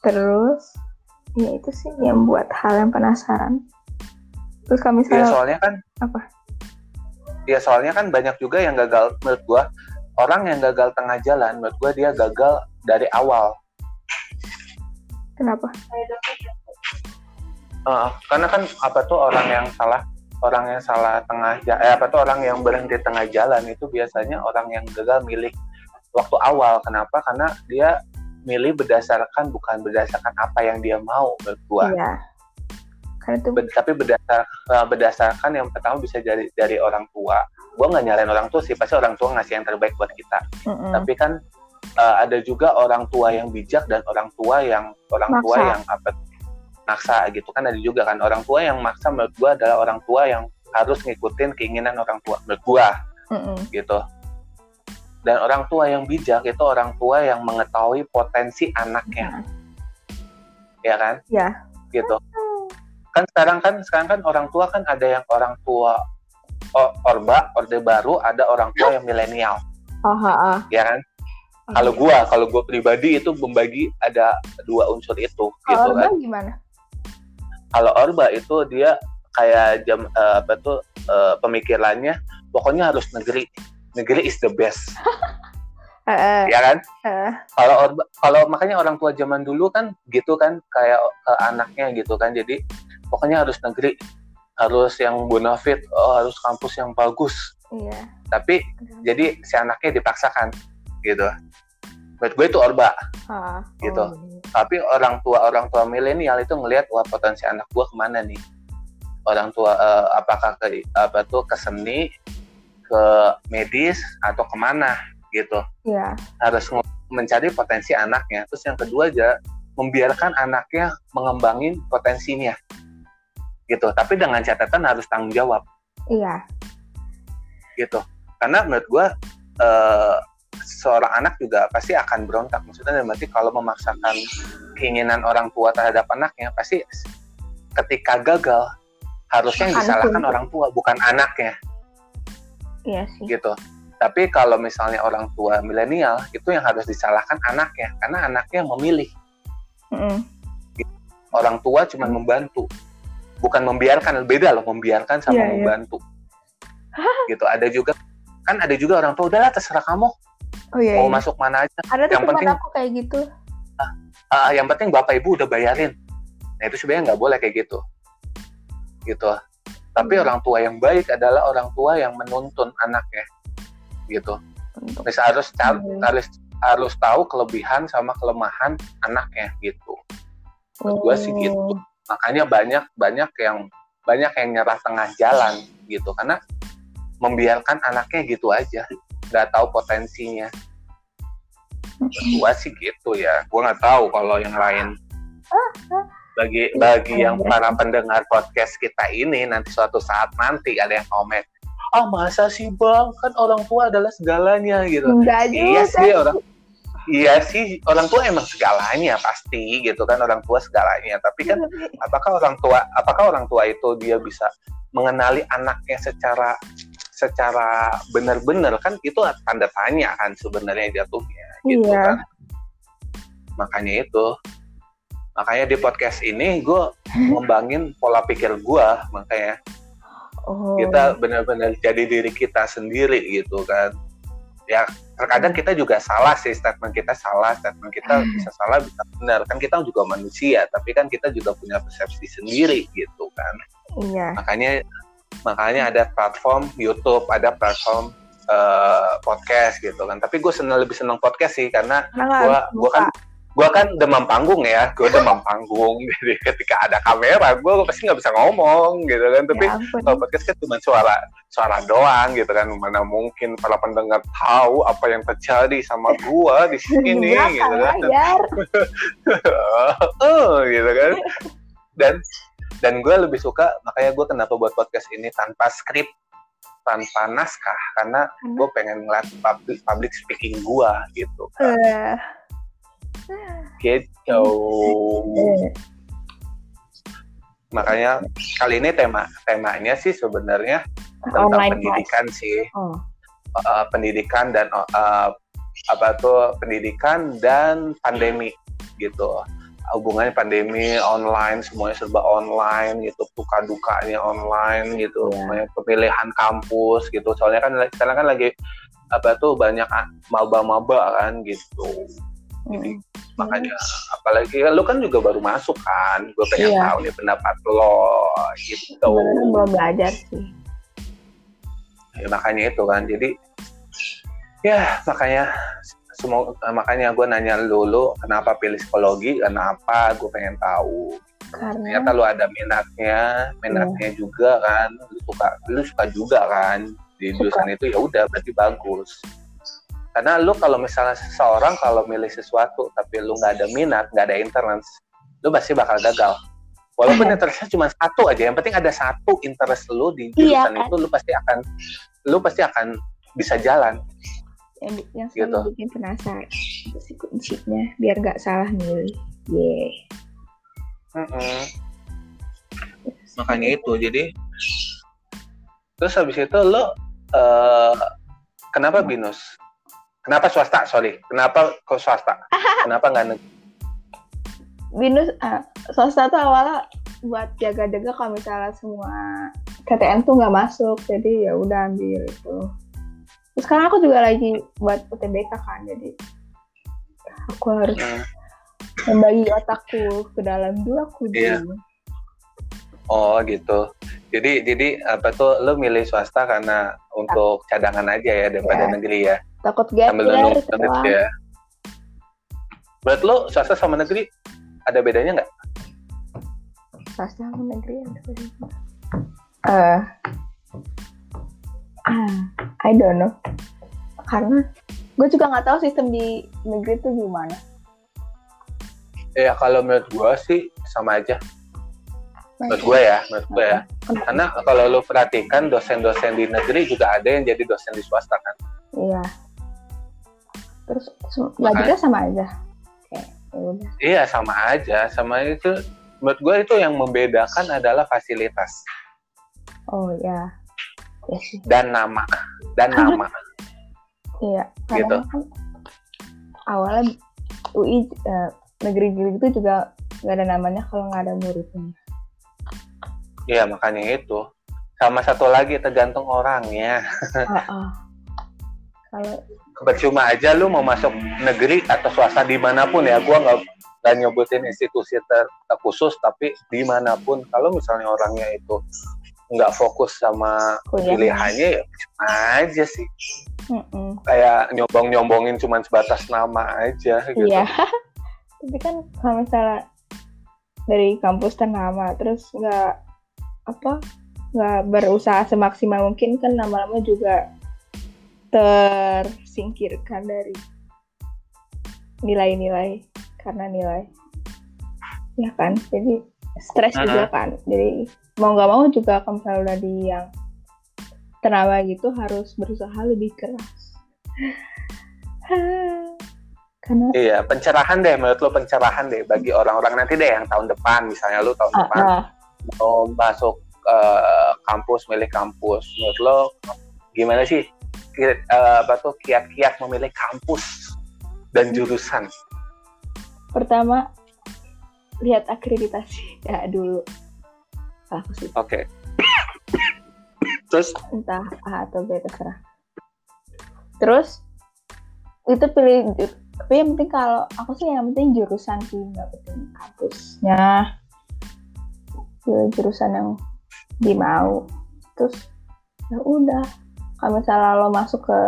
Speaker 2: Terus ya itu sih yang buat hal yang penasaran. Terus kalau
Speaker 1: ya
Speaker 2: misalnya
Speaker 1: soalnya kan
Speaker 2: apa?
Speaker 1: ya soalnya kan banyak juga yang gagal. Menurut gua orang yang gagal tengah jalan menurut gua dia gagal dari awal.
Speaker 2: Kenapa?
Speaker 1: Eh, karena kan apa tuh orang yang salah orang yang salah tengah eh, apa tuh orang yang berhenti tengah jalan itu biasanya orang yang gagal milih waktu awal. Kenapa? Karena dia milih berdasarkan bukan berdasarkan apa yang dia mau gua.
Speaker 2: Iya. Karena itu
Speaker 1: Ber- tapi berdasar eh, berdasarkan yang pertama bisa dari dari orang tua. Gua nggak nyalain orang tua sih pasti orang tua ngasih yang terbaik buat kita.
Speaker 2: Mm-mm.
Speaker 1: tapi kan eh, ada juga orang tua yang bijak dan orang tua yang orang tua
Speaker 2: Maksa.
Speaker 1: yang apa maksa gitu. Kan ada juga kan orang tua yang maksa menurut gua adalah orang tua yang harus ngikutin keinginan orang tua menurut gua.
Speaker 2: Mm-mm.
Speaker 1: gitu dan orang tua yang bijak itu orang tua yang mengetahui potensi anaknya.
Speaker 2: Nah,
Speaker 1: ya kan?
Speaker 2: Ya.
Speaker 1: Gitu. Kan sekarang kan sekarang kan orang tua kan ada yang orang tua orba orde baru ada orang tua yang milenial.
Speaker 2: Oh
Speaker 1: ya kan? Kalau gua kalau gua pribadi itu membagi ada dua unsur itu gitu
Speaker 2: kalau
Speaker 1: kan.
Speaker 2: Orba gimana?
Speaker 1: Kalau orba itu dia kayak jam eh, apa tuh eh, pemikirannya pokoknya harus negeri negeri is the best. *laughs*
Speaker 2: Eh,
Speaker 1: ya kan? Kalau kalau makanya orang tua zaman dulu kan gitu kan kayak ke anaknya gitu kan. Jadi pokoknya harus negeri harus yang bonafit oh, harus kampus yang bagus.
Speaker 2: Iya.
Speaker 1: Tapi jadi si anaknya dipaksakan gitu. Buat gue itu orba
Speaker 2: Ah,
Speaker 1: Gitu.
Speaker 2: oh,
Speaker 1: tapi orang tua orang tua milenial itu ngelihat wah potensi anak gue ke mana nih? Orang tua eh, apakah ke apa tuh ke seni ke medis atau ke mana gitu.
Speaker 2: Iya.
Speaker 1: Harus mencari potensi anaknya. Terus yang kedua aja membiarkan anaknya mengembangin potensinya. Gitu. Tapi dengan catatan harus tanggung jawab.
Speaker 2: Iya.
Speaker 1: Gitu. Karena menurut gua eh, seorang anak juga pasti akan berontak. Maksudnya dalam arti kalau memaksakan keinginan orang tua terhadap anaknya pasti ketika gagal harusnya yang disalahkan orang tua bukan anaknya
Speaker 2: iya sih.
Speaker 1: Gitu. Tapi kalau misalnya orang tua milenial itu yang harus disalahkan anaknya. Karena anaknya yang memilih.
Speaker 2: Mm-mm.
Speaker 1: orang tua cuma membantu. Bukan membiarkan beda loh membiarkan sama
Speaker 2: Iya, iya.
Speaker 1: membantu. Gitu. Ada juga kan ada juga orang tua udahlah terserah kamu.
Speaker 2: Oh iya,
Speaker 1: mau
Speaker 2: iya.
Speaker 1: masuk mana aja.
Speaker 2: Ada
Speaker 1: yang penting-
Speaker 2: aku kayak gitu.
Speaker 1: Ah, yang penting bapak ibu udah bayarin. Nah itu sebenarnya nggak boleh kayak gitu. Gitu tapi
Speaker 2: Hmm.
Speaker 1: orang tua yang baik adalah orang tua yang menuntun anaknya gitu. Harus tar-
Speaker 2: Hmm.
Speaker 1: harus harus tahu kelebihan sama kelemahan anaknya gitu. Menurut gua sih gitu.
Speaker 2: Oh,
Speaker 1: makanya banyak banyak yang banyak yang nyerah tengah jalan gitu. Karena membiarkan anaknya gitu aja nggak tahu potensinya. Gua sih gitu ya. Gua nggak tahu kalau yang lain bagi bagi yang para pendengar podcast kita ini nanti suatu saat nanti ada yang komen ah masa sih bang? Kan orang tua adalah segalanya gitu.
Speaker 2: Enggak
Speaker 1: iya
Speaker 2: juga.
Speaker 1: sih. orang iya sih orang tua emang segalanya pasti gitu kan. Orang tua segalanya tapi kan *laughs* apakah orang tua apakah orang tua itu dia bisa mengenali anaknya secara secara benar-benar? Kan itu tanda tanya kan sebenarnya jatuhnya gitu
Speaker 2: Iya.
Speaker 1: kan. Makanya itu makanya di podcast ini gue ngembangin pola pikir gue makanya
Speaker 2: Oh.
Speaker 1: kita benar-benar jadi diri kita sendiri gitu kan. Ya terkadang kita juga salah sih statement kita salah statement kita bisa salah bisa benar. Kan kita juga manusia tapi kan kita juga punya persepsi sendiri gitu kan.
Speaker 2: Iya.
Speaker 1: makanya makanya ada platform YouTube ada platform eh, podcast gitu kan. Tapi gue senang lebih senang podcast sih karena
Speaker 2: harus
Speaker 1: gua kan gua kan demam panggung ya gue demam *laughs* panggung. Jadi ketika ada kamera gue pasti nggak bisa ngomong gitu kan. Tapi
Speaker 2: ya ampun.
Speaker 1: kalau podcast kan cuma suara suara doang gitu kan. Mana mungkin para pendengar tahu apa yang terjadi sama gua di *laughs* sini gitu kan. *laughs* oh gitu kan. Dan dan gue lebih suka makanya gue kenapa buat podcast ini tanpa skrip tanpa naskah. Karena gue pengen ngeliat public, public speaking gue gitu kan.
Speaker 2: Eh,
Speaker 1: gitu makanya kali ini tema temanya sih sebenarnya tentang
Speaker 2: Online class.
Speaker 1: pendidikan sih
Speaker 2: Oh.
Speaker 1: uh, pendidikan dan uh, apa tuh pendidikan dan pandemi gitu hubungannya pandemi online semuanya serba online gitu suka dukanya online gitu
Speaker 2: Iya.
Speaker 1: Semuanya pemilihan kampus gitu soalnya kan sekarang kan lagi apa tuh banyak ah, maba-maba kan gitu
Speaker 2: Mm.
Speaker 1: makanya apalagi lu kan juga baru masuk kan gue pengen
Speaker 2: Iya.
Speaker 1: tahu nih pendapat lo gitu
Speaker 2: Sebenarnya belum belajar sih.
Speaker 1: ya, makanya itu kan jadi ya makanya semua makanya gue nanya lu lu kenapa pilih psikologi kenapa gue pengen tahu
Speaker 2: Karena
Speaker 1: ternyata lu ada minatnya minatnya juga kan lu suka lu suka juga kan di
Speaker 2: Suka.
Speaker 1: jurusan itu ya udah berarti bagus karena lu kalau misalnya seseorang kalau milih sesuatu tapi lu nggak ada minat nggak ada interest lu pasti bakal gagal walaupun interestnya cuma satu aja yang penting ada satu interest lu di
Speaker 2: Iya,
Speaker 1: jurusan
Speaker 2: kan?
Speaker 1: itu lu pasti akan lu pasti akan bisa jalan
Speaker 2: yang, yang
Speaker 1: Gitu.
Speaker 2: selalu bikin penasaran itu sih kuncinya biar nggak salah milih. Ye.
Speaker 1: Mm-mm. makanya itu jadi terus habis itu lo eh, kenapa binus kenapa swasta sorry kenapa kok swasta *laughs* kenapa nggak negeri
Speaker 2: Binus ah, swasta tuh awalnya buat jaga-jaga kalau misalnya semua KTN tuh nggak masuk jadi ya udah ambil itu. Terus sekarang aku juga lagi buat UTBK kan jadi aku harus
Speaker 1: Hmm.
Speaker 2: membagi otakku ke dalam dua kudu.
Speaker 1: Iya. oh gitu jadi jadi apa tuh lo milih swasta karena untuk cadangan aja ya daripada
Speaker 2: Iya.
Speaker 1: negeri ya
Speaker 2: Takut gap
Speaker 1: sambil nunggu
Speaker 2: itu
Speaker 1: ya Menurut lo swasta sama negeri ada bedanya nggak?
Speaker 2: swasta sama negeri ada bedanya. Eh, ah, I don't know. Karena gue juga nggak tahu sistem di negeri tuh gimana.
Speaker 1: Ya kalau menurut gua sih sama aja. Menurut gua ya, menurut gua ya. Karena kalau lo perhatikan dosen-dosen di negeri juga ada yang jadi dosen di swasta kan.
Speaker 2: Iya. Terus gajinya sama aja. Kayak ya udah.
Speaker 1: Iya sama aja, sama itu. Menurut gua itu yang membedakan adalah fasilitas
Speaker 2: Oh ya. Ya sih.
Speaker 1: dan nama dan nama.
Speaker 2: Iya.
Speaker 1: Gitu.
Speaker 2: Kan awalnya UI eh, negeri-negeri itu juga nggak ada namanya kalau nggak ada muridnya.
Speaker 1: Iya makanya itu. Sama satu lagi tergantung orangnya.
Speaker 2: Ah, ah. Kalau
Speaker 1: Percuma aja lu mau masuk negeri atau swasta di mana pun ya. Gua nggak nggak nyebutin institusi ter- terkhusus tapi di mana pun kalau misalnya orangnya itu nggak fokus sama
Speaker 2: Kuliah.
Speaker 1: pilihannya ya cuma aja sih
Speaker 2: Mm-mm.
Speaker 1: kayak nyombong nyombongin cuma sebatas nama aja gitu
Speaker 2: Iya. *laughs* Tapi kan kalau misalnya dari kampus ternama terus nggak apa nggak berusaha semaksimal mungkin kan lama-lama juga tersingkirkan dari nilai-nilai karena nilai. Ya kan? Jadi stres
Speaker 1: Uh-huh.
Speaker 2: juga kan? Jadi mau nggak mau juga kalau misalnya udah di yang tenaga gitu harus berusaha lebih keras. *sighs* Karena
Speaker 1: Iya, pencerahan deh menurut lo pencerahan deh bagi orang-orang nanti deh yang tahun depan misalnya lu tahun
Speaker 2: ah,
Speaker 1: depan
Speaker 2: ah,
Speaker 1: mau masuk eh, kampus milih kampus. Menurut lo gimana sih eh, apa tuh kiat-kiat memilih kampus dan jurusan.
Speaker 2: Pertama lihat akreditasi. Ya dulu. Aku sih.
Speaker 1: Oke. Terus?
Speaker 2: Entah A atau B terserah. Terus itu pilih tapi yang penting kalau aku sih yang penting jurusan sih nggak penting kampusnya. Pilih jurusan yang dimau. Terus ya udah kalau misalnya lo masuk ke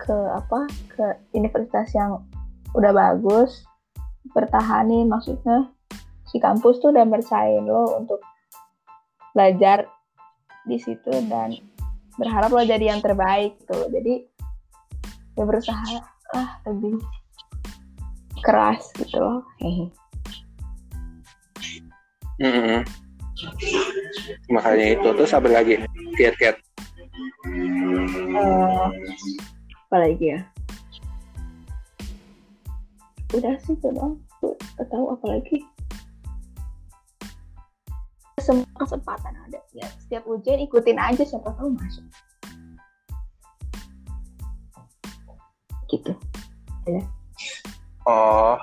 Speaker 2: ke apa? Ke universitas yang udah bagus bertahanin maksudnya si kampus tuh udah percayain lo untuk belajar di situ dan berharap lo jadi yang terbaik tuh jadi ya berusaha lah lebih keras gitu loh. Hehe *laughs*
Speaker 1: Mm-mm. makanya itu terus apa lagi? Kiat-kiat
Speaker 2: Eh, apa lagi ya? Udah sih itu doang tahu apa lagi. Semua kesempatan ada. Ya setiap ujian ikutin aja siapa tahu masuk. Gitu.
Speaker 1: Oh,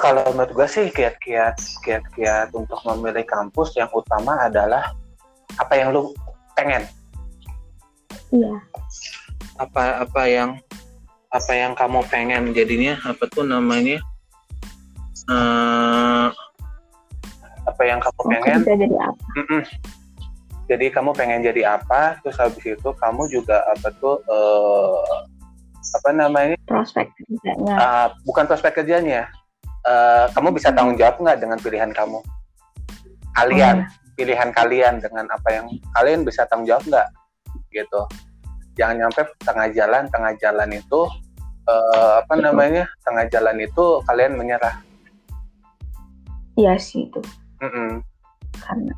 Speaker 1: kalau menurut gue sih kiat-kiat kiat-kiat untuk memilih kampus yang utama adalah apa yang lu pengen,
Speaker 2: iya
Speaker 1: apa apa yang apa yang kamu pengen jadinya apa tuh namanya eh, apa yang kamu pengen
Speaker 2: kerja jadi apa
Speaker 1: Mm-mm. jadi kamu pengen jadi apa terus habis itu kamu juga apa tuh eh, apa namanya
Speaker 2: prospek kerjanya
Speaker 1: Uh, bukan prospek kerjanya. Uh, kamu bisa tanggung jawab nggak dengan pilihan kamu? Kalian, pilihan kalian dengan apa yang kalian bisa tanggung jawab nggak? Gitu. Jangan nyampe tengah jalan, tengah jalan itu uh, apa namanya? Tengah jalan itu kalian menyerah.
Speaker 2: iya sih itu
Speaker 1: Mm-mm,
Speaker 2: karena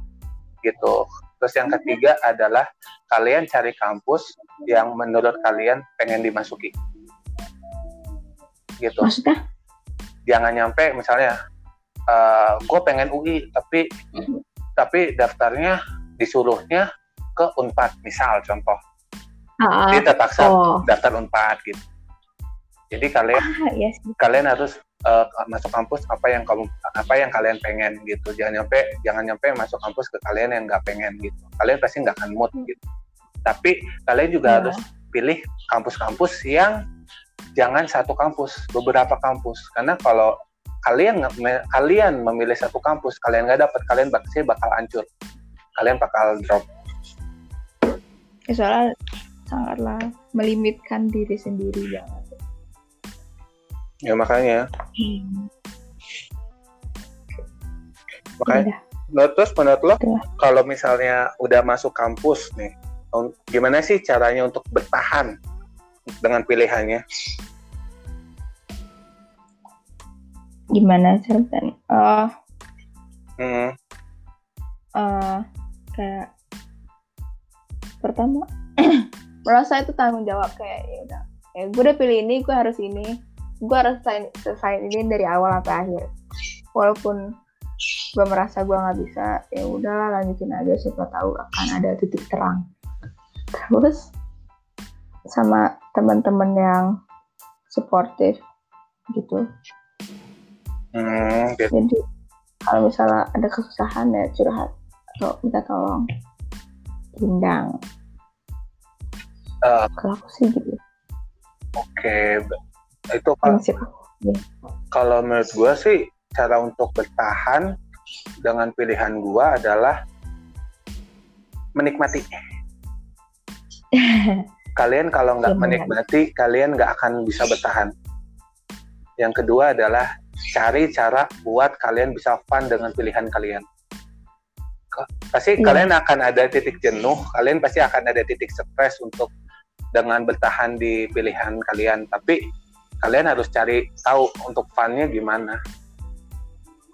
Speaker 1: gitu. Terus yang ketiga adalah kalian cari kampus yang menurut kalian pengen dimasuki. Gitu.
Speaker 2: maksudnya
Speaker 1: jangan nyampe misalnya gue pengen UI tapi tapi daftarnya disuruhnya ke Unpad misal contoh.
Speaker 2: Ah,
Speaker 1: dia terpaksa
Speaker 2: oh.
Speaker 1: daftar Unpad gitu. Jadi kalian
Speaker 2: ah, iya sih.
Speaker 1: kalian harus eh, masuk kampus apa yang kamu apa yang kalian pengen gitu. Jangan nyampe jangan nyampe masuk kampus ke kalian yang nggak pengen gitu. Kalian pasti nggak akan mood gitu. Tapi kalian juga
Speaker 2: Iya.
Speaker 1: harus pilih kampus-kampus yang jangan satu kampus beberapa kampus. Karena kalau kalian kalian memilih satu kampus kalian nggak dapat kalian pasti bakal hancur. Kalian bakal drop
Speaker 2: ya, soalnya sangatlah melimitkan diri sendiri banget
Speaker 1: ya makanya.
Speaker 2: Hmm.
Speaker 1: makanya
Speaker 2: Udah.
Speaker 1: menurut terus menurut lo kalau misalnya udah masuk kampus nih um, gimana sih caranya untuk bertahan dengan pilihannya?
Speaker 2: Gimana ceritanya oh.
Speaker 1: Hmm,
Speaker 2: eh, kayak pertama. *clears throat* Merasa itu tanggung jawab kayak ya udah ya gue udah pilih ini gue harus ini gue harus selesai, selesai ini dari awal sampai akhir. Walaupun gue merasa gue nggak bisa ya udahlah lanjutin aja siapa tahu akan ada titik terang. Terus sama teman-teman yang suportif gitu.
Speaker 1: Hmm, gitu.
Speaker 2: jadi kalau misalnya ada kesusahan ya curhat atau minta tolong undang
Speaker 1: Eh,
Speaker 2: kalau aku sih gitu
Speaker 1: oke itu kalau
Speaker 2: aku
Speaker 1: kalau menurut gue sih cara untuk bertahan dengan pilihan gue adalah menikmati. *laughs* kalian kalau nggak
Speaker 2: Iya,
Speaker 1: menikmati, kalian nggak akan bisa bertahan. Yang kedua adalah cari cara buat kalian bisa fun dengan pilihan kalian. Pasti
Speaker 2: Iya.
Speaker 1: kalian akan ada titik jenuh, kalian pasti akan ada titik stres untuk dengan bertahan di pilihan kalian. Tapi kalian harus cari tahu untuk funnya gimana.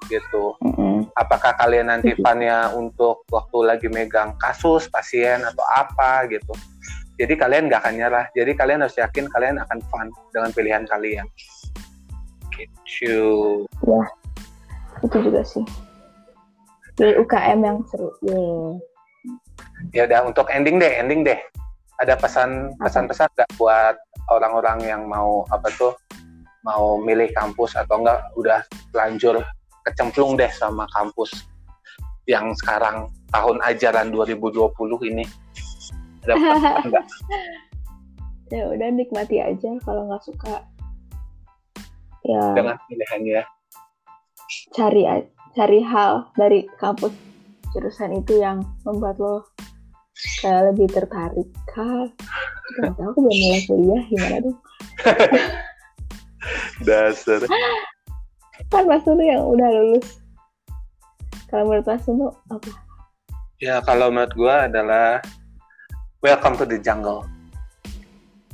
Speaker 1: Gitu.
Speaker 2: Mm-mm.
Speaker 1: apakah kalian nanti funnya untuk waktu lagi megang kasus pasien atau apa gitu. Jadi kalian nggak akan nyerah. Jadi kalian harus yakin kalian akan fun dengan pilihan kalian. Gitu.
Speaker 2: Ya, itu juga sih. Pilih UKM yang seru. Yeay.
Speaker 1: ya udah untuk ending deh ending deh. Ada pesan pesan-pesan nggak buat orang-orang yang mau apa tuh mau milih kampus atau enggak udah lanjur kecemplung deh sama kampus yang sekarang tahun ajaran 2020 ini? Ada pesan nggak? *laughs*
Speaker 2: Ya udah nikmati aja kalau nggak suka. Ya.
Speaker 1: Dengan pilihannya.
Speaker 2: Cari a- cari hal dari kampus jurusan itu yang membuat lo kayak lebih tertarik kah tahu aku belum mulai kuliah gimana dong *laughs*
Speaker 1: dasar.
Speaker 2: Kan mas Nunu yang udah lulus. Kalau menurut mas Nunu apa?
Speaker 1: Ya kalau menurut gua adalah welcome to the jungle.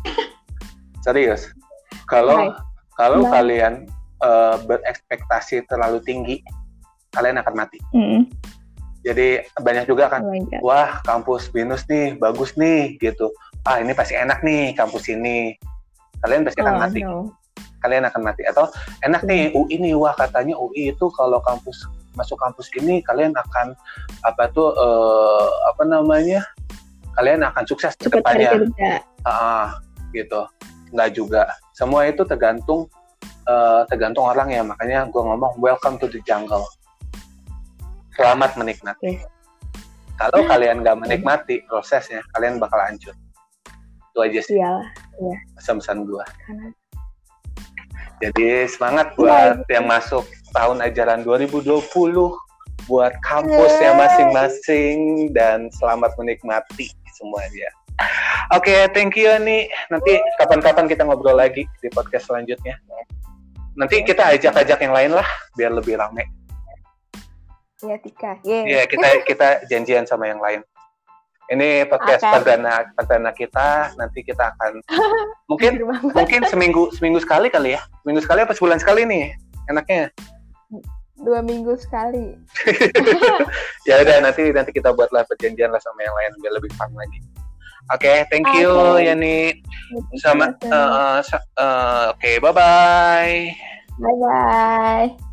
Speaker 1: *laughs* Serius. Kalau kalau kalian eh, berekspektasi terlalu tinggi kalian akan mati.
Speaker 2: Mm-mm.
Speaker 1: jadi banyak juga kan
Speaker 2: oh
Speaker 1: wah kampus binus nih bagus nih gitu. Ah ini pasti enak nih kampus ini. Kalian pasti akan
Speaker 2: Oh,
Speaker 1: mati.
Speaker 2: no.
Speaker 1: kalian akan mati. Atau enak nih UI nih. Wah katanya UI itu kalau kampus masuk kampus ini kalian akan apa tuh eh, apa namanya kalian akan sukses ke depannya. ah gitu. Nggak juga. Semua itu tergantung eh, tergantung orang ya. Makanya gue ngomong welcome to the jungle selamat menikmati
Speaker 2: Oke.
Speaker 1: kalau kalian nggak menikmati prosesnya kalian bakal hancur itu aja sih
Speaker 2: iyalah
Speaker 1: pesan-pesan gue
Speaker 2: karena
Speaker 1: jadi semangat buat yang masuk tahun ajaran 2020 buat kampusnya masing-masing dan selamat menikmati semuanya. Oke, thank you nih. Nanti kapan-kapan kita ngobrol lagi di podcast selanjutnya. Nanti kita ajak-ajak yang lain lah biar lebih rame.
Speaker 2: Ya Tika Yeay.
Speaker 1: Iya, kita kita janjian sama yang lain. Ini podcast
Speaker 2: Oke.
Speaker 1: perdana perdana kita. Nanti kita akan *laughs* mungkin mungkin seminggu seminggu sekali kali ya. Seminggu sekali apa sebulan sekali nih? Enaknya.
Speaker 2: dua minggu sekali *laughs*
Speaker 1: ya udah nanti nanti kita buatlah perjanjian lah sama yang lain biar lebih fun lagi. Oke, thank you
Speaker 2: Oke.
Speaker 1: Yani. Sama sa- eh, oke, bye bye.
Speaker 2: bye bye